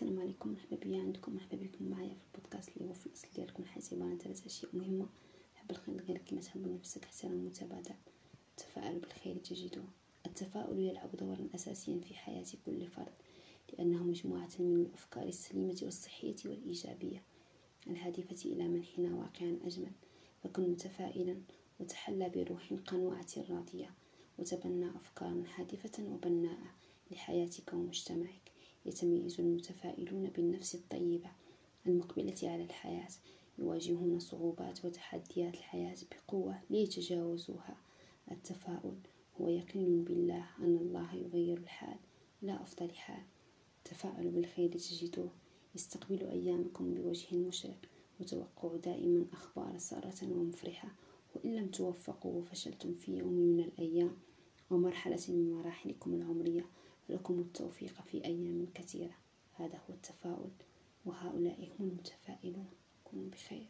السلام عليكم مرحبا بيا. عندكم مرحبا بكم معايا في البودكاست اللي هو في الأصل ديالكم عباره عن ثلاث اشياء مهمة. حب الخير غير كما تحب نفسك احترام المتبادل التفاؤل بالخير تجده. التفاؤل يلعب دورا أساسيا في حياة كل فرد لأنه مجموعة من الأفكار السليمة والصحية والإيجابية. الهادفة إلى منحنا واقعا أجمل. فكن متفائلا. وتحلى بروح قنوعة راضية. وتبنى افكارا هادفه وبناءة لحياتك ومجتمعك. يتميز المتفائلون بالنفس الطيبة المقبلة على الحياة يواجهون صعوبات وتحديات الحياة بقوة ليتجاوزوها. التفاؤل هو يقين بالله أن الله يغير الحال لا أفضل حال. تفاءلوا بالخير تجدوه استقبلوا أيامكم بوجه مشرق وتوقعوا دائما أخبار سارة ومفرحة. وإن لم توفقوا وفشلتم في يوم من الأيام ومرحلة من مراحلكم العمرية. لكم التوفيق في أيام كثيرة. هذا هو التفاؤل وهؤلاء هم المتفائلون. كونوا بخير.